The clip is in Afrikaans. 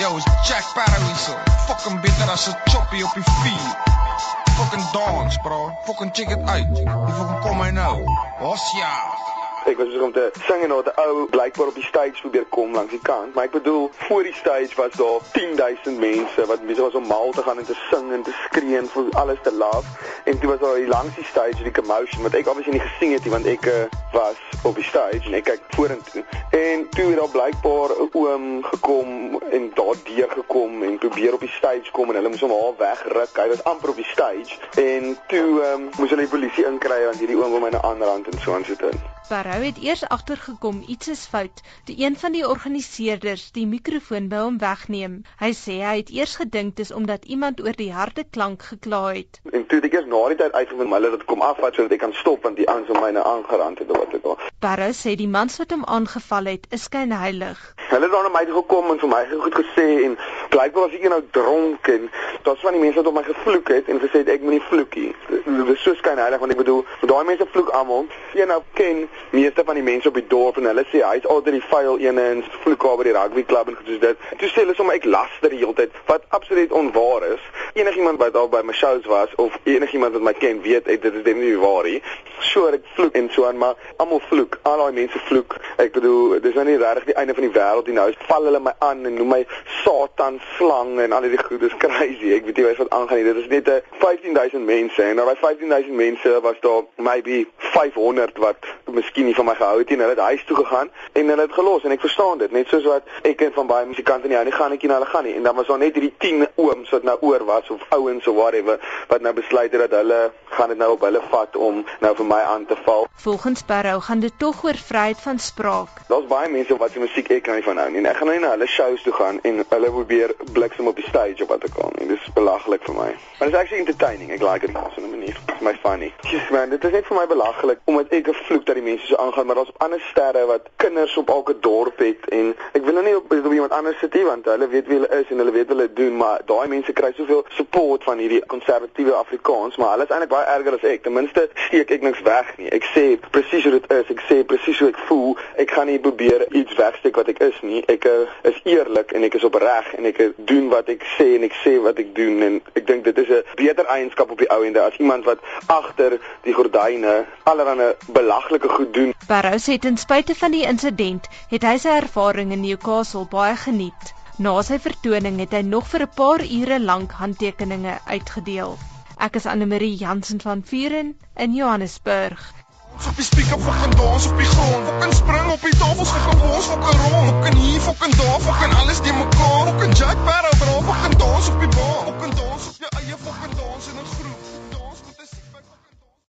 Yo, is Jack Sparrow hier so. Fucking beter as 'n choppy op die vuur. Fucking dance, bro. Fucking check it uit. Jy fucking kom my nou. Ja? Ek was besig om te sing en daar 'n ou blykbaar op die stage probeer kom langs die kant, maar ek bedoel voor die stage was daar 10000 mense wat besig was om mal te gaan en te sing en te skree en vir alles te laugh. En toe was daar hier langs die stage die commotion wat ek obviously nie gesien het nie want ek uh, was op die stage en ek kyk vorentoe. En toe het daar blykbaar 'n oom gekom en daar deur gekom en probeer op die stage kom en hulle moes hom al wegruk. Hy was amper op die stage en toe um, moes hulle die polisie inkry want hierdie oom wou my na ander hand en so aan sit in. Barrow het eers agtergekom iets is fout toe een van die organiseerders die mikrofoon by hom wegneem. Hy sê hy het eers gedink dis omdat iemand oor die harde klank gekla het. En toe het ek eers na die tyd uitgevind hulle het kom afvat sodat ek kan stop want die ouens het my nou aangerand het of wat ek al. Barrow sê die mans wat hom aangeval het is skynheilig. Hulle het dan na my toe gekom en vir my goed gesê en blykbaar was ek nou dronk en daar's van die mense wat op my gevloek het en gesê het ek moenie vloek nie. Dit is so skynheilig want ek bedoel daai mense vloek almal. Een nou ken meeste van die mense op die dorp en hulle sê hy's altyd die vuil ene en vloek oor by die rugby klub en goed soos dit. Toe sê hulle sommer ek laster die hele tyd wat absoluut onwaar is. Enigiemand wat daar by my shows was of enigiemand wat my ken weet ek dit is definitief waar nie. So ek vloek en so aan maar almal vloek. Al daai mense vloek. Ek bedoel dis nou nie regtig die einde van die wêreld nie. Nou val hulle my aan en noem my Satan slang en al hierdie goed. Dis crazy. Ek weet nie wat aangaan nie. Dit is net 'n 15000 mense en daai 15000 mense was daar maybe 500 wat miskien nie van my gehou het nie. Hulle het huis toe gegaan en hulle het gelos en ek verstaan dit. Net soos wat ek en van baie musikante nie hou nie, gaan ek nie na hulle gaan nie. En dan was daar net hierdie 10 ooms wat nou oor was of ouens of whatever wat nou besluit het dat hulle gaan dit nou op hulle vat om nou vir my aan te val. Volgens Barrow gaan dit tog oor vryheid van spraak. Daar's baie mense wat se musiek ek kan nie van hou nie. Ek gaan nou nie na hulle shows toe gaan en hulle probeer bliksem op die stage op wat ek kan. Dit is belaglik vir my. Maar dit is actually entertaining. Ek like dit op 'n manier. It's my funny. Jesus man, dit is net vir my belaglik omdat ek 'n vloek dat die mense so aangaan, maar daar's ander sterre wat kinders op elke dorp het en ek wil nou nie op, op iemand anders sit nie want hulle weet wie hulle is en hulle weet wat hulle doen, maar daai mense kry soveel support van hierdie konservatiewe Afrikaans, maar hulle is eintlik baie erger as ek. Ten minste steek ek niks weg nie. Ek sê presies hoe dit is. Ek sê presies hoe ek voel. Ek gaan nie probeer iets wegsteek wat ek is nie. Ek uh, is eerlik en ek is opreg en ek uh, doen wat ek sê en ek sê wat ek doen en ek dink dit is 'n beter eienskap op die ou ende as iemand wat agter die gordyne allerlei belaglike goed doen. Barrow sê ten spyte van die insident het hy sy ervaring in Newcastle baie geniet. Na sy vertoning het hy nog vir 'n paar ure lank handtekeninge uitgedeel. Ek is Anne Marie Jansen van Vuren in Johannesburg. Ons op die speaker fucking dans op die grond. Spring op die